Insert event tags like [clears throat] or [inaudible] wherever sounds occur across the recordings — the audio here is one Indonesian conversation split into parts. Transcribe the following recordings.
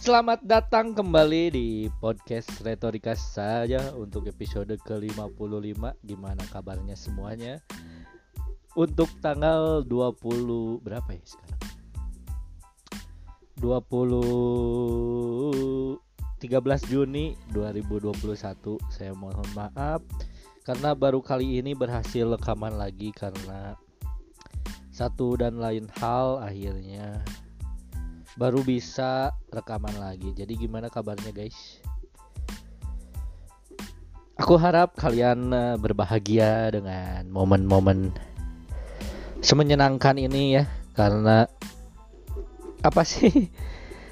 Selamat datang kembali di podcast Retorika saja untuk episode ke-55 Gimana kabarnya semuanya? Untuk tanggal 20 berapa ya sekarang? 20 13 Juni 2021 Saya mohon maaf Karena baru kali ini berhasil rekaman lagi Karena satu dan lain hal. Akhirnya baru bisa rekaman lagi. Jadi gimana kabarnya guys? Aku harap kalian eh, berbahagia dengan momen-momen semenyenangkan ini ya karena apa sih? [laughs]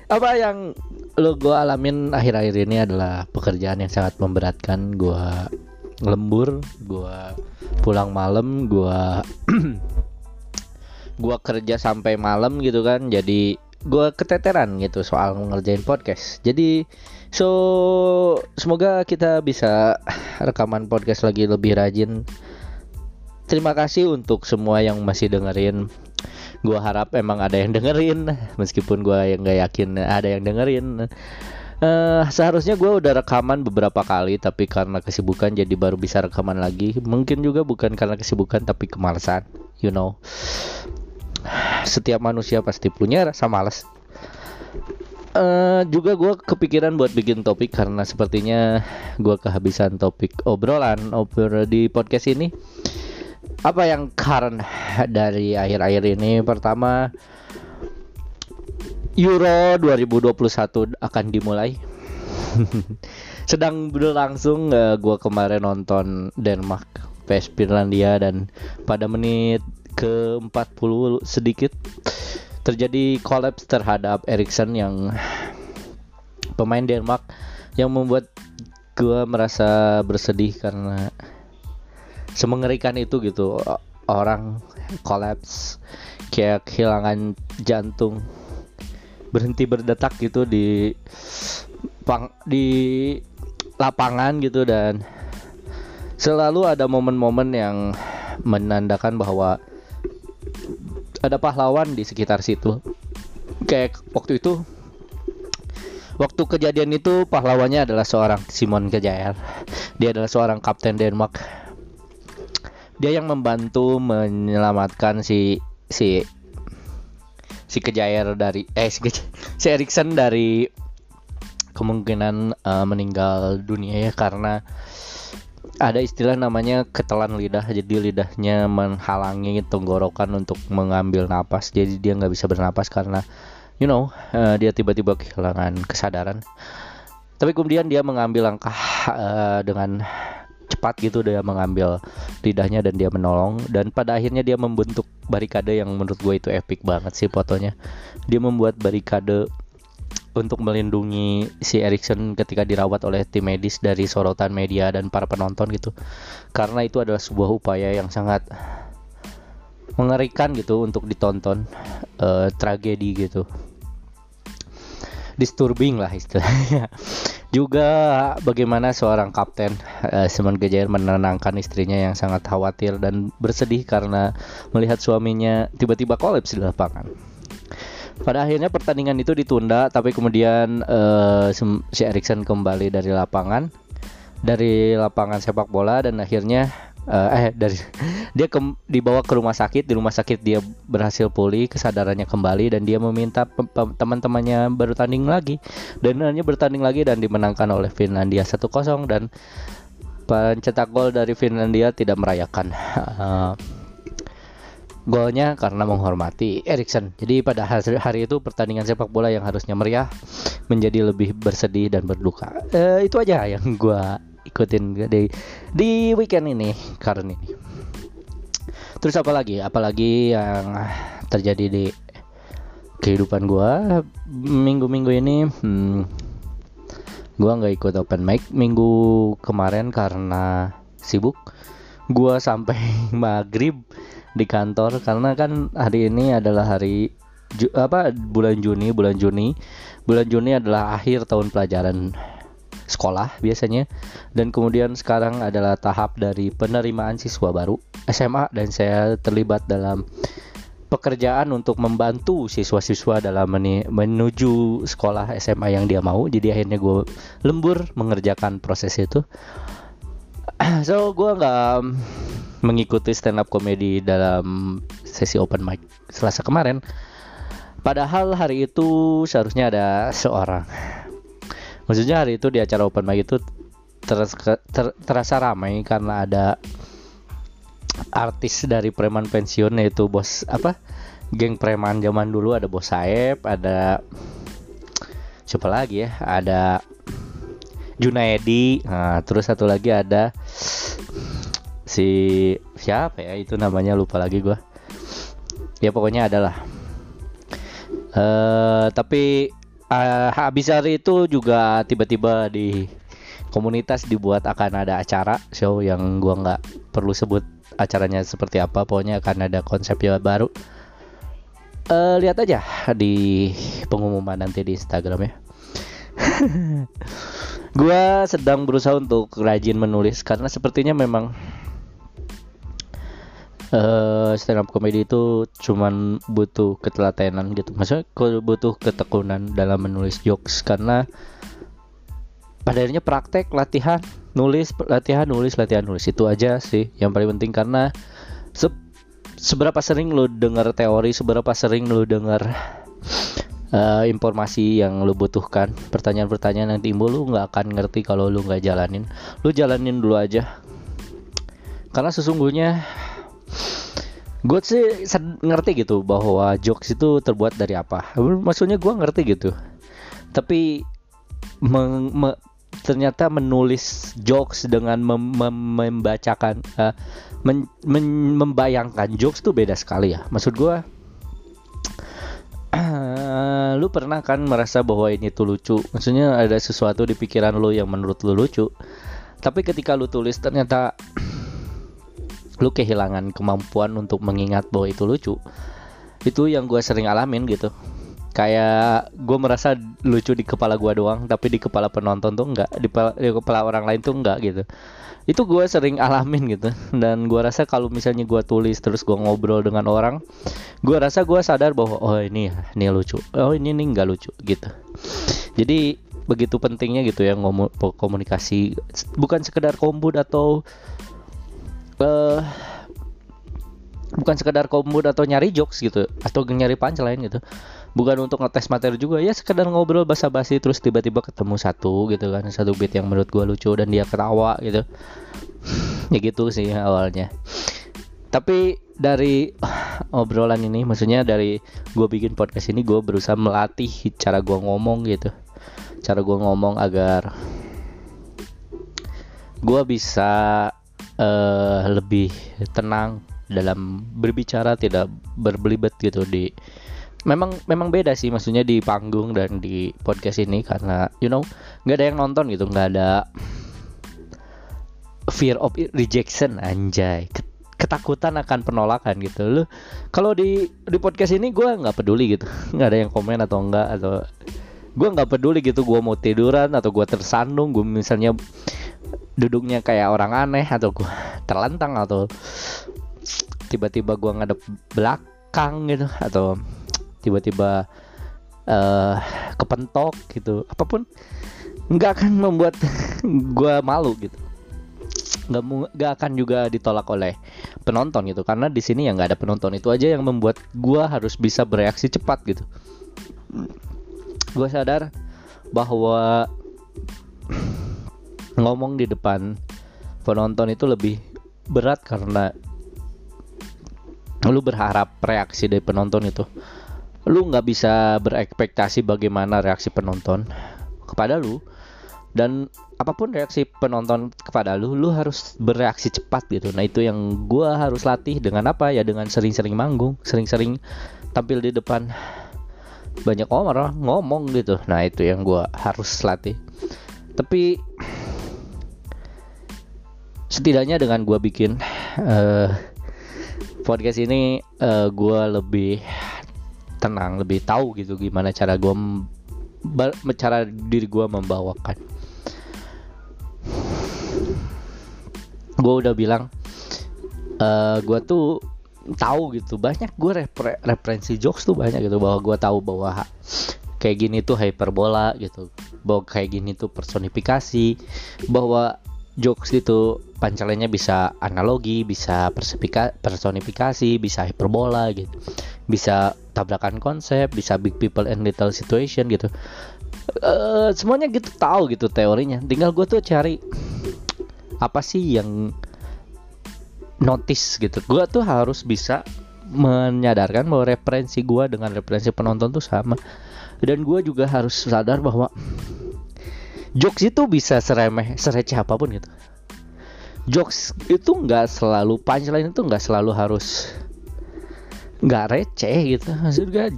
Apa yang lo gue alamin akhir-akhir ini adalah pekerjaan yang sangat memberatkan gue lembur gue pulang malam gue [clears throat] gue kerja sampai malam gitu kan jadi gue keteteran gitu soal ngerjain podcast. Jadi so semoga kita bisa [laughs] rekaman podcast lagi lebih rajin. Terima kasih untuk semua yang masih dengerin. Gue harap emang ada yang dengerin, [laughs] meskipun gue yang gak yakin ada yang dengerin. Uh, seharusnya gue udah rekaman beberapa kali tapi karena kesibukan jadi baru bisa rekaman lagi mungkin juga bukan karena kesibukan tapi kemalasan you know setiap manusia pasti punya rasa malas. Uh, juga gue kepikiran buat bikin topik karena sepertinya gue kehabisan topik obrolan obrol di podcast ini. Apa yang karena dari akhir-akhir ini? Pertama Euro 2021 akan dimulai. [laughs] Sedang berlangsung uh, eh, gue kemarin nonton Denmark PS Finlandia dan pada menit ke 40 sedikit terjadi kolaps terhadap Erikson yang pemain Denmark yang membuat gue merasa bersedih karena semengerikan itu gitu. Orang kolaps kayak kehilangan jantung berhenti berdetak gitu di di lapangan gitu. Dan selalu ada momen-momen yang menandakan bahwa ada pahlawan di sekitar situ. Kayak waktu itu waktu kejadian itu pahlawannya adalah seorang Simon Kejair dia adalah seorang kapten Denmark. Dia yang membantu menyelamatkan si si si Kejair dari eh si, si Erikson dari kemungkinan uh, meninggal dunia ya karena ada istilah namanya ketelan lidah jadi lidahnya menghalangi tenggorokan untuk mengambil napas. Jadi dia nggak bisa bernapas karena you know uh, dia tiba-tiba kehilangan kesadaran. Tapi kemudian dia mengambil langkah uh, dengan cepat gitu dia mengambil lidahnya dan dia menolong. Dan pada akhirnya dia membentuk barikade yang menurut gue itu epic banget sih fotonya. Dia membuat barikade untuk melindungi si Erikson ketika dirawat oleh tim medis dari sorotan media dan para penonton gitu. Karena itu adalah sebuah upaya yang sangat mengerikan gitu untuk ditonton uh, tragedi gitu. Disturbing lah istilahnya. [laughs] Juga bagaimana seorang kapten uh, Simon Gejair menenangkan istrinya yang sangat khawatir dan bersedih karena melihat suaminya tiba-tiba kolaps di lapangan pada akhirnya pertandingan itu ditunda tapi kemudian uh, si Erikson kembali dari lapangan dari lapangan sepak bola dan akhirnya uh, eh dari [laughs] dia ke, dibawa ke rumah sakit di rumah sakit dia berhasil pulih kesadarannya kembali dan dia meminta teman-temannya bertanding lagi. Dan hanya bertanding lagi dan dimenangkan oleh Finlandia 1-0 dan pencetak gol dari Finlandia tidak merayakan. Uh, [laughs] golnya karena menghormati Erikson. Jadi pada hari itu pertandingan sepak bola yang harusnya meriah menjadi lebih bersedih dan berduka. Uh, itu aja yang gue ikutin di di weekend ini karena ini. Terus apa lagi? Apalagi yang terjadi di kehidupan gue minggu-minggu ini? Hmm, gue nggak ikut open mic minggu kemarin karena sibuk. Gue sampai [laughs] maghrib di kantor karena kan hari ini adalah hari Ju, apa bulan Juni bulan Juni. Bulan Juni adalah akhir tahun pelajaran sekolah biasanya. Dan kemudian sekarang adalah tahap dari penerimaan siswa baru SMA dan saya terlibat dalam pekerjaan untuk membantu siswa-siswa dalam menuju sekolah SMA yang dia mau. Jadi akhirnya gue lembur mengerjakan proses itu. [clears throat] So gue nggak mengikuti stand up comedy dalam sesi open mic selasa kemarin. Padahal hari itu seharusnya ada seorang. Maksudnya hari itu di acara open mic itu ter- ter- terasa ramai karena ada artis dari preman pensiun yaitu bos apa geng preman zaman dulu. Ada bos Saeb ada siapa lagi ya? Ada Junaedi nah, terus satu lagi ada si siapa ya? Itu namanya lupa lagi gua. Ya pokoknya adalah. Eh tapi uh, habis hari itu juga tiba-tiba di komunitas dibuat akan ada acara show yang gua nggak perlu sebut acaranya seperti apa. Pokoknya akan ada konsepnya baru. Uh, lihat aja di pengumuman nanti di Instagram ya. [laughs] Gua sedang berusaha untuk rajin menulis karena sepertinya memang uh, stand up comedy itu cuman butuh ketelatenan gitu. Maksudnya butuh ketekunan dalam menulis jokes. Karena pada akhirnya praktek latihan nulis latihan nulis latihan nulis. Itu aja sih yang paling penting. Karena se seberapa sering lo dengar teori seberapa sering lo dengar uh, informasi yang lo butuhkan pertanyaan-pertanyaan yang timbul lo nggak akan ngerti kalau lo nggak jalanin. Lo jalanin dulu aja. Karena sesungguhnya gue sih ngerti gitu bahwa jokes itu terbuat dari apa. Maksudnya gue ngerti gitu. Tapi meng, me, ternyata menulis jokes dengan mem mem membacakan uh, men men membayangkan jokes tuh beda sekali ya. Maksud gue [clears throat] uh, lu pernah kan merasa bahwa ini tuh lucu? Maksudnya ada sesuatu di pikiran lu yang menurut lu lucu. Tapi ketika lu tulis ternyata [clears throat] lu kehilangan kemampuan untuk mengingat bahwa itu lucu. Itu yang gue sering alamin gitu. Kayak gue merasa lucu di kepala gue doang tapi di kepala penonton tuh enggak di, di kepala orang lain tuh enggak gitu. Itu gue sering [laughs] alamin gitu. Dan gue rasa kalau misalnya gue tulis terus gue ngobrol dengan orang gue rasa gue sadar bahwa oh ini ini lucu. Oh ini nih enggak lucu gitu. Jadi begitu pentingnya gitu ya komunikasi bukan sekedar kombut atau uh, bukan sekedar komud atau nyari jokes gitu atau nyari punchline gitu. Bukan untuk ngetes materi juga ya sekedar ngobrol basa-basi terus tiba-tiba ketemu satu gitu kan satu beat yang menurut gue lucu dan dia ketawa gitu. [sighs] Ya gitu sih awalnya. Tapi dari [sighs] obrolan ini maksudnya dari gue bikin podcast ini gue berusaha melatih cara gue ngomong gitu. Cara gue ngomong agar gue bisa uh, lebih tenang dalam berbicara tidak berbelibet gitu di memang memang beda sih maksudnya di panggung dan di podcast ini karena you know nggak ada yang nonton gitu nggak ada fear of rejection anjay. Ketakutan akan penolakan gitu. Loh kalau di di podcast ini gue nggak peduli gitu. [laughs] Nggak ada yang komen atau enggak atau gue nggak peduli gitu gue mau tiduran atau gue tersandung gue misalnya duduknya kayak orang aneh atau gue [laughs] terlentang atau tiba-tiba gue ngadep belakang gitu atau tiba-tiba uh, kepentok gitu. Apa pun nggak akan membuat [laughs] gue malu gitu. Nggak nggak akan juga ditolak oleh penonton gitu. Karena di sini ya nggak ada penonton. Itu aja yang membuat gue harus bisa bereaksi cepat gitu. Gue sadar bahwa ngomong di depan penonton itu lebih berat karena lu berharap reaksi dari penonton itu. Lu nggak bisa berekspektasi bagaimana reaksi penonton kepada lu. Dan apa pun reaksi penonton kepada lu lu harus bereaksi cepat gitu. Nah itu yang gua harus latih dengan apa ya? Dengan sering-sering manggung sering-sering tampil di depan banyak orang ngomong gitu. Nah itu yang gua harus latih. Tapi setidaknya dengan gue bikin uh, podcast ini uh, eh, gue lebih tenang lebih tahu gitu gimana cara gue cara diri gue membawakan. Gue udah bilang uh, eh, gue tuh tahu gitu banyak gue repre referensi jokes tuh banyak gitu bahwa gue tahu bahwa kayak gini tuh hyperbola gitu bahwa kayak gini tuh personifikasi bahwa jokes itu pancelannya bisa analogi bisa personifikasi bisa hyperbola gitu. Bisa tabrakan konsep bisa big people and little situation gitu. Uh, semuanya gitu tahu gitu teorinya. Tinggal gue tuh cari apa sih yang notice gitu. Gue tuh harus bisa menyadarkan bahwa referensi gue dengan referensi penonton tuh sama. Dan gue juga harus sadar bahwa jokes itu bisa seremeh sereceh apa pun gitu. Jokes itu nggak selalu punchline itu nggak selalu harus nggak receh gitu. Maksudnya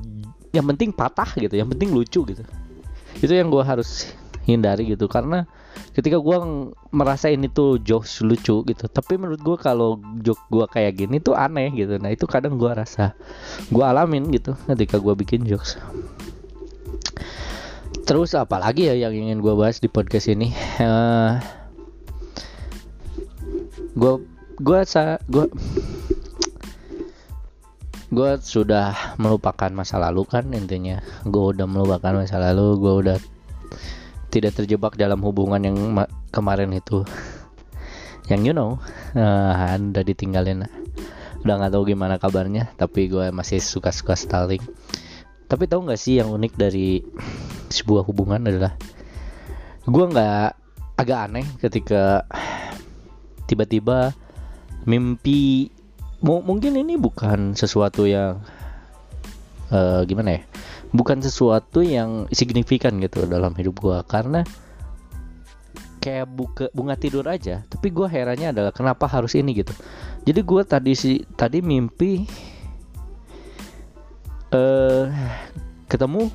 yang penting patah gitu yang penting lucu gitu. Itu yang gue harus hindari gitu karena ketika gue merasa ini tuh jokes lucu gitu tapi menurut gue kalau joke gue kayak gini tuh aneh gitu. Nah itu kadang gue rasa gue alamin gitu ketika gue bikin jokes terus apalagi ya yang ingin gue bahas di podcast ini? Gue gue sa gue gue sudah melupakan masa lalu kan intinya. Gue udah melupakan masa lalu gue udah tidak terjebak dalam hubungan yang kemarin itu. Yang you know uh, udah ditinggalin. Udah nggak tahu gimana kabarnya tapi gue masih suka-suka stalling. Tapi tahu nggak sih yang unik dari sebuah hubungan adalah gue nggak agak aneh ketika tiba-tiba mimpi mungkin ini bukan sesuatu yang uh, gimana ya bukan sesuatu yang signifikan gitu dalam hidup gue karena kayak buka bunga tidur aja tapi gue herannya adalah kenapa harus ini gitu. Jadi gue tadi si tadi mimpi uh, ketemu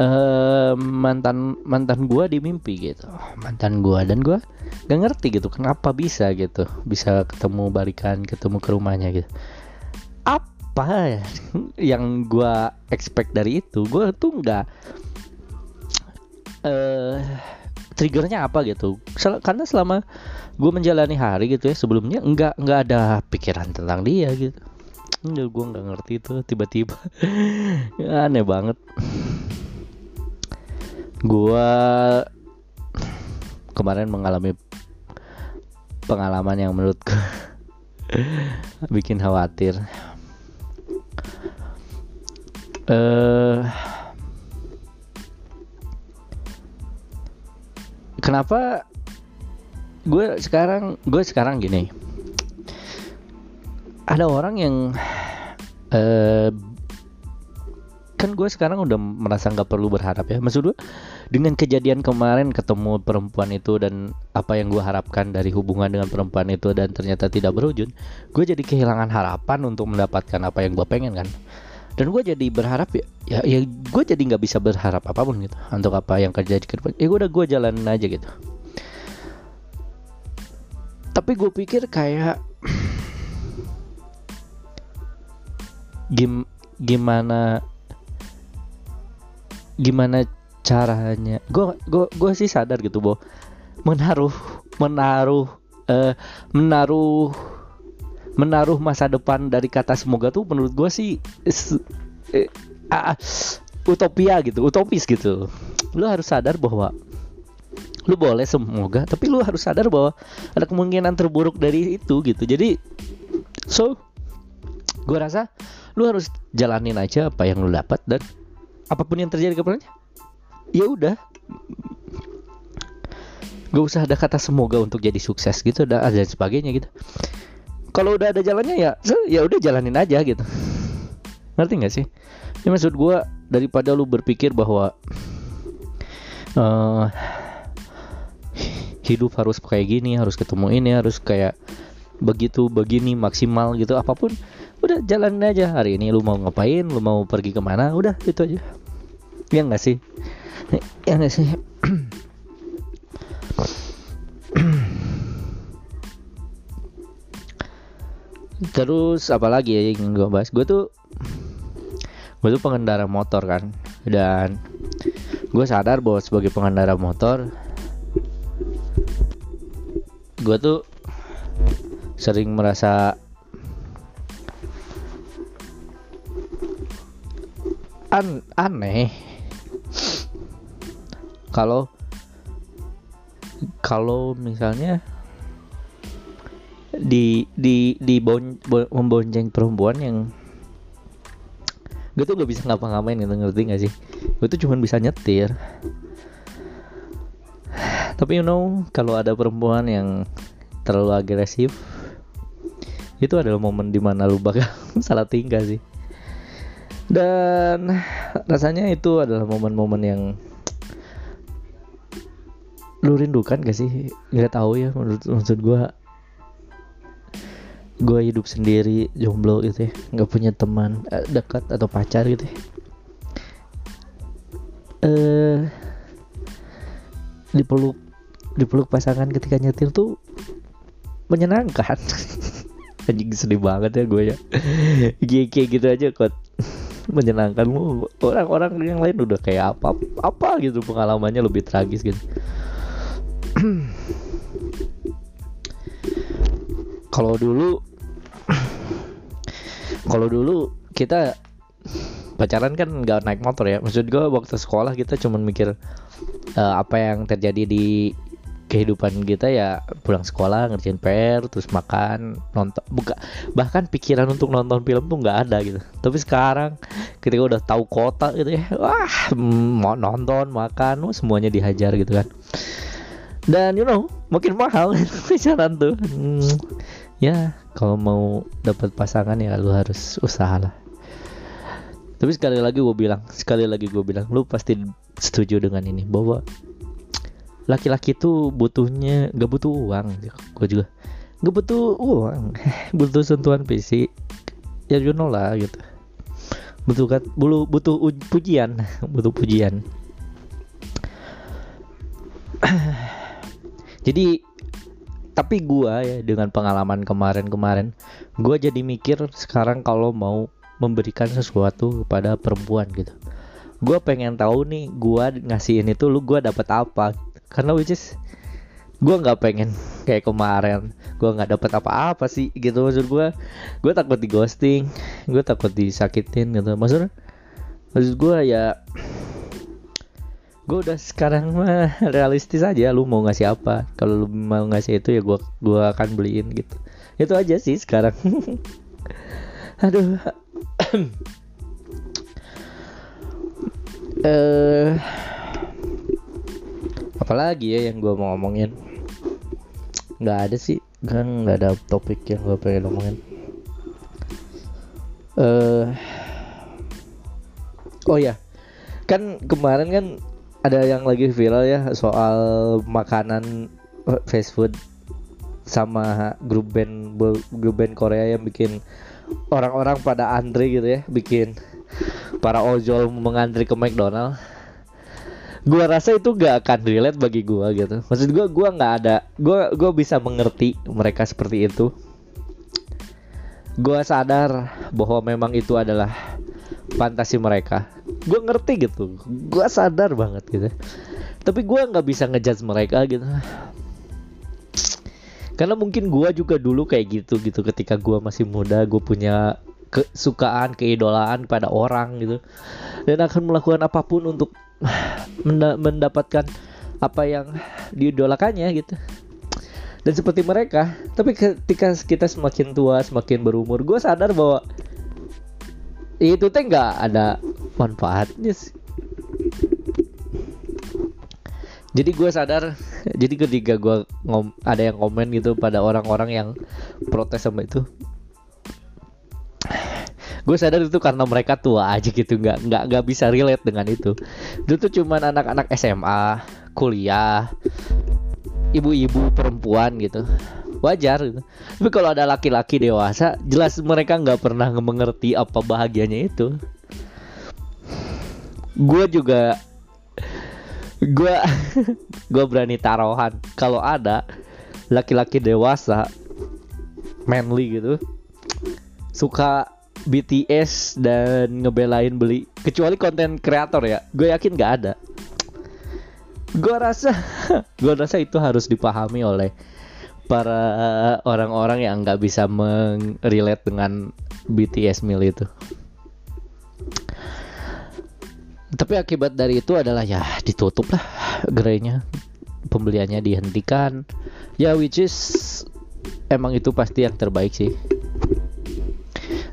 uh, mantan mantan gue di mimpi gitu. Mantan gue dan gue gak ngerti gitu kenapa bisa gitu bisa ketemu balikan ketemu ke rumahnya gitu. Apa yang gue expect dari itu? Gue tuh nggak uh, triggernya apa gitu. Karena selama gue menjalani hari gitu ya sebelumnya nggak nggak ada pikiran tentang dia gitu. Enggak, gue nggak ngerti itu tiba-tiba. [laughs] Aneh banget gue kemarin mengalami pengalaman yang menurut gue [laughs] bikin khawatir. Uh, kenapa gue sekarang gue sekarang gini. Ada orang yang uh, kan gue sekarang udah merasa nggak perlu berharap ya. Maksud gue dengan kejadian kemarin ketemu perempuan itu dan apa yang gue harapkan dari hubungan dengan perempuan itu dan ternyata tidak berujung gue jadi kehilangan harapan untuk mendapatkan apa yang gue pengen kan? Dan gue jadi berharap ya ya, ya gue jadi nggak bisa berharap apa pun gitu untuk apa yang terjadi ke depan. Ya gue udah gue jalanin aja gitu. Tapi gue pikir kayak [clears throat] gim gimana gimana caranya. Gue gue gue sih sadar gitu boh menaruh menaruh uh, menaruh menaruh masa depan dari kata semoga tuh menurut gue sih eh, uh, utopia gitu utopis gitu. Lu harus sadar bahwa lu boleh semoga tapi lu harus sadar bahwa ada kemungkinan terburuk dari itu gitu. Jadi so gue rasa lu harus jalanin aja apa yang lu dapat dan apa pun yang terjadi kepadanya ya udah. Gak usah ada kata semoga untuk jadi sukses gitu dan sebagainya gitu. Kalau udah ada jalannya ya ya udah jalanin aja gitu. Ngerti nggak sih? Ini maksud gue daripada lu berpikir bahwa uh, hidup harus kayak gini harus ketemu ini harus kayak begitu begini maksimal gitu apa pun udah jalanin aja. Hari ini lu mau ngapain lu mau pergi ke mana udah itu aja ya nggak sih? Ya nggak sih? Terus apalagi ya yang gue bahas? Gue tuh gue tuh pengendara motor kan. Dan gue sadar bahwa sebagai pengendara motor gue tuh sering merasa an aneh kalau kalau misalnya di di di bon, bon, membonceng perempuan yang gue tuh gak bisa ngapa-ngapain gitu ngerti gak sih? Gue tuh cuma bisa nyetir. Tapi you know kalau ada perempuan yang terlalu agresif itu adalah momen di mana lu bakal [laughs] salah tingkah sih. Dan rasanya itu adalah momen-momen yang lu rindukan gak sih? Nggak tahu ya menurut maksud gue gue hidup sendiri jomblo gitu ya. Nggak punya teman eh, dekat atau pacar gitu ya. Eh dipeluk dipeluk pasangan ketika nyetir tuh menyenangkan. [laughs] Anjing sedih banget ya gue ya. Kayak gitu aja kok [laughs] menyenangkan lu orang-orang yang lain udah kayak apa apa gitu pengalamannya lebih tragis gitu kalau dulu kalau dulu kita pacaran kan nggak naik motor ya. Maksud gue waktu sekolah kita cuma mikir uh, apa yang terjadi di kehidupan kita ya pulang sekolah ngerjain PR terus makan nonton buka bahkan pikiran untuk nonton film tuh nggak ada gitu. Tapi sekarang ketika udah tahu kota gitu ya wah mau nonton makan semuanya dihajar gitu kan dan you know makin mahal [laughs] pacaran tuh. Hmm, ya kalau mau dapat pasangan ya lu harus usaha lah. Tapi sekali lagi gue bilang sekali lagi gue bilang lu pasti setuju dengan ini bahwa laki-laki tuh butuhnya gak butuh uang gue juga. Gak butuh uang [laughs] butuh sentuhan fisik. Ya you know lah gitu. Butuh kan butuh [laughs] butuh pujian butuh [clears throat] pujian jadi tapi gua ya dengan pengalaman kemarin-kemarin gua jadi mikir sekarang kalau mau memberikan sesuatu kepada perempuan gitu. Gua pengen tahu nih gua ngasihin itu lu gua dapat apa? Karena which is gue nggak pengen [laughs] kayak kemarin gue nggak dapat apa-apa sih gitu maksud gue gue takut di ghosting gue takut disakitin gitu. Maksud maksud gue ya gue udah sekarang mah realistis aja lu mau ngasih apa. Kalau lu mau ngasih itu ya gue gua akan beliin gitu. Itu aja sih sekarang. [laughs] Aduh. [clears throat] Eh apalagi ya yang gue mau ngomongin? Nggak ada sih. Kan nggak ada topik yang gue pengen ngomongin. Uh, oh ya kan kemarin kan ada yang lagi viral ya soal makanan eh, fast food sama grup band grup band Korea yang bikin orang-orang pada antri gitu ya bikin para ojol mengantri ke McDonald. Gua rasa itu gak akan relate bagi gua gitu. Maksud gua gua nggak ada gua gua bisa mengerti mereka seperti itu. Gua sadar bahwa memang itu adalah fantasi mereka. Gua ngerti gitu. Gua sadar banget gitu. Tapi gua nggak bisa ngejudge mereka gitu. Karena mungkin gua juga dulu kayak gitu gitu. Ketika gua masih muda gua punya kesukaan keidolaan pada orang gitu. Dan akan melakukan apa pun untuk mendapatkan apa yang diidolakannya gitu. Dan seperti mereka tapi ketika kita semakin tua semakin berumur gue sadar bahwa itu teh nggak ada manfaatnya sih. jadi gue sadar [laughs] jadi ketika gue ngom ada yang komen gitu pada orang-orang yang protes sama itu. [sighs] Gue sadar itu karena mereka tua aja gitu nggak nggak nggak bisa relate dengan itu. Itu tuh cuman anak-anak SMA kuliah ibu-ibu perempuan gitu wajar gitu. tapi kalau ada laki-laki dewasa jelas mereka nggak pernah mengerti apa bahagianya itu. Gue juga gue [laughs] gue berani taruhan. Kalau ada laki-laki dewasa manly gitu suka BTS dan ngebelain beli kecuali konten kreator ya gue yakin gak ada. Gue rasa [laughs] gue rasa itu harus dipahami oleh para orang-orang yang nggak bisa mengrelate dengan BTS mil itu. Tapi akibat dari itu adalah ya ditutup lah gerainya. Pembeliannya dihentikan. Ya which is emang itu pasti yang terbaik sih.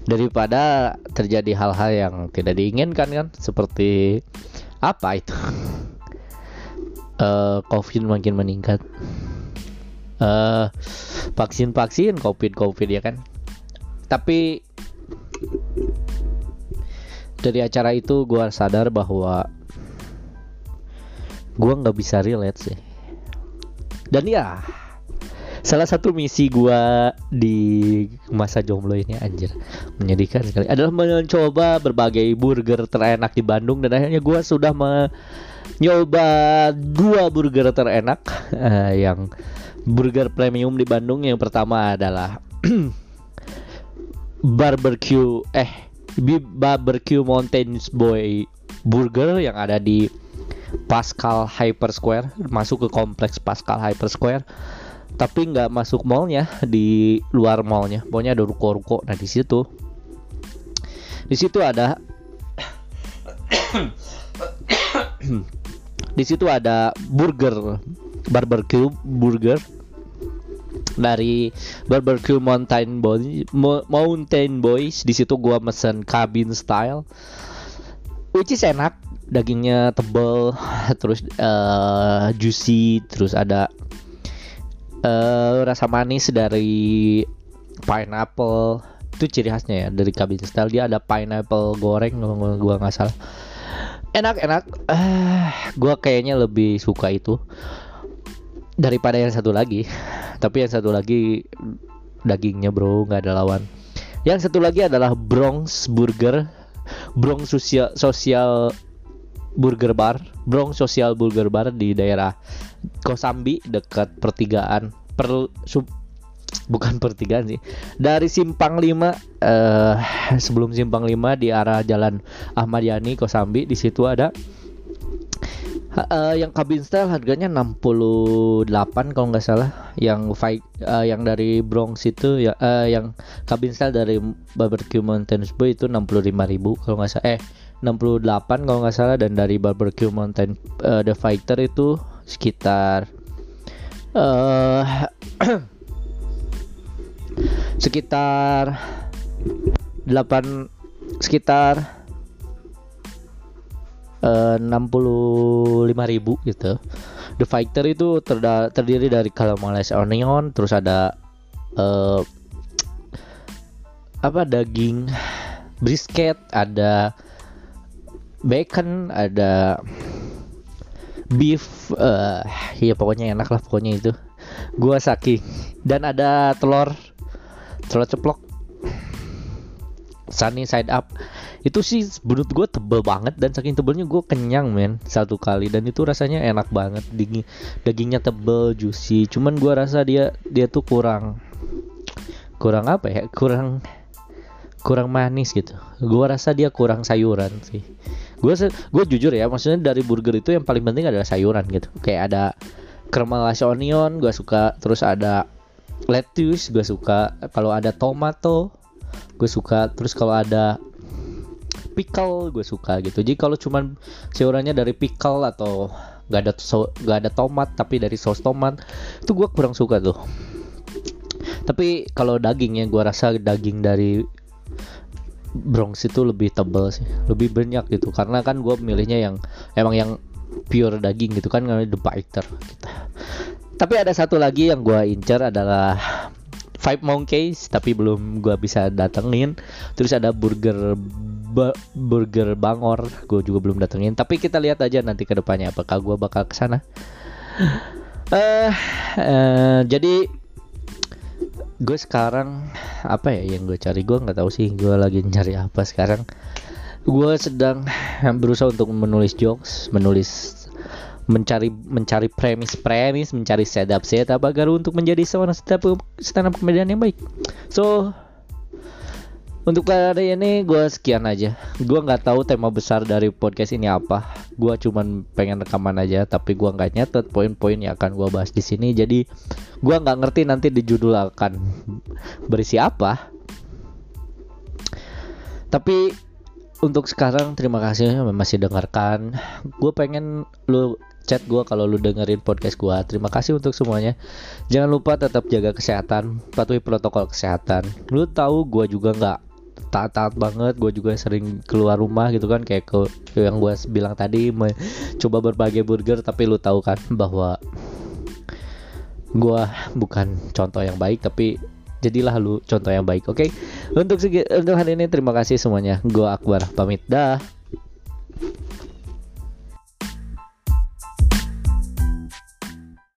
Daripada terjadi hal-hal yang tidak diinginkan kan? Seperti apa itu? Uh, [laughs] covid makin meningkat uh, vaksin vaksin covid covid ya kan? Tapi dari acara itu gue sadar bahwa gue nggak bisa relate sih. Dan ya salah satu misi gue di masa jomblo ini anjir menyedihkan sekali adalah mencoba berbagai burger terenak di Bandung. Dan akhirnya gue sudah mencoba dua burger terenak uh, yang burger premium di Bandung yang pertama adalah [clears throat] barbecue eh Barbecue Mountains Boy Burger yang ada di Pascal Hyper Square masuk ke kompleks Pascal Hyper Square tapi nggak masuk mallnya di luar mallnya. Pokoknya ada ruko-ruko. Nah di situ di situ ada [clears throat] di situ ada burger barbecue burger dari barbecue mountain boy mountain boys. Di situ gua mesen cabin style which is enak. Dagingnya tebel terus uh, juicy terus ada uh, rasa manis dari pineapple. Itu ciri khasnya ya dari cabin style. Dia ada pineapple goreng gua nggak salah. Enak enak. Uh, gua kayaknya lebih suka itu daripada yang satu lagi. [laughs] Tapi yang satu lagi dagingnya bro nggak ada lawan. Yang satu lagi adalah Bronx Burger Bronx sosial sosial burger bar Bronx sosial burger bar di daerah Kosambi dekat pertigaan per sub, bukan [laughs] pertigaan sih dari simpang 5 uh, sebelum simpang 5 di arah jalan Ahmad Yani Kosambi di situ ada uh, yang cabin style harganya 68 kalau nggak salah. Yang fight uh, yang dari Bronx itu ya uh, yang cabin style dari barbecue Mountains Boy itu 65.000 kalau nggak salah. Eh 68 kalau nggak salah. Dan dari barbecue mountain uh, the fighter itu sekitar uh, [clears throat] sekitar 8 sekitar Eh, enam puluh lima ribu gitu. The Fighter itu terda terdiri dari caramelized onion, terus ada uh, apa daging brisket, ada bacon, ada beef, uh, ya pokoknya enak lah pokoknya itu. Gua saking dan ada telur telur ceplok sunny side up. Itu sih menurut gue tebel banget dan saking tebelnya gue kenyang men satu kali. Dan itu rasanya enak banget. Daging dagingnya tebel juicy. Cuman gue rasa dia dia tuh kurang kurang apa ya? Kurang kurang manis gitu. Gue rasa dia kurang sayuran sih. Gue gue jujur ya maksudnya dari burger itu yang paling penting adalah sayuran gitu. Kayak ada caramelized onion gue suka. Terus ada lettuce gue suka. Kalau ada tomato gue suka. Terus kalau ada pickle gue suka gitu. Jadi kalau cuman sayurannya dari pickle atau gak ada so, gak ada tomat tapi dari saus tomat itu gue kurang suka tuh. Tapi kalau dagingnya gue rasa daging dari Bronx itu lebih tebal sih. Lebih banyak gitu. Karena kan gue milihnya yang emang yang pure daging gitu kan the biter gitu. tapi ada satu lagi yang gue incer adalah Five Monkeys tapi belum gue bisa datengin. Terus ada burger burger bangor gue juga belum datengin. Tapi kita lihat aja nanti ke depannya apakah gue bakal ke sana uh, [sighs] uh, jadi gue sekarang apa ya yang gue cari? Gue nggak tahu sih gue lagi nyari apa sekarang. Gue sedang berusaha untuk menulis jokes menulis mencari mencari premis-premis, mencari setup setup agar untuk menjadi seorang stand up stand yang baik. So untuk kali ini gue sekian aja. Gue nggak tahu tema besar dari podcast ini apa. Gue cuman pengen rekaman aja, tapi gue nggak nyatet poin-poin yang akan gue bahas di sini. Jadi gue nggak ngerti nanti di judul akan berisi apa. Tapi untuk sekarang terima kasih masih dengarkan gue pengen lu chat gue kalau lu dengerin podcast gue terima kasih untuk semuanya. Jangan lupa tetap jaga kesehatan patuhi protokol kesehatan. Lu tahu gue juga nggak taat-taat banget gue juga sering keluar rumah gitu kan kayak ke yang gue bilang tadi coba berbagai burger tapi lu tahu kan bahwa gue bukan contoh yang baik tapi jadilah lu contoh yang baik oke? Okay? untuk segi, untuk hari ini terima kasih semuanya. Gue Akbar pamit. Dah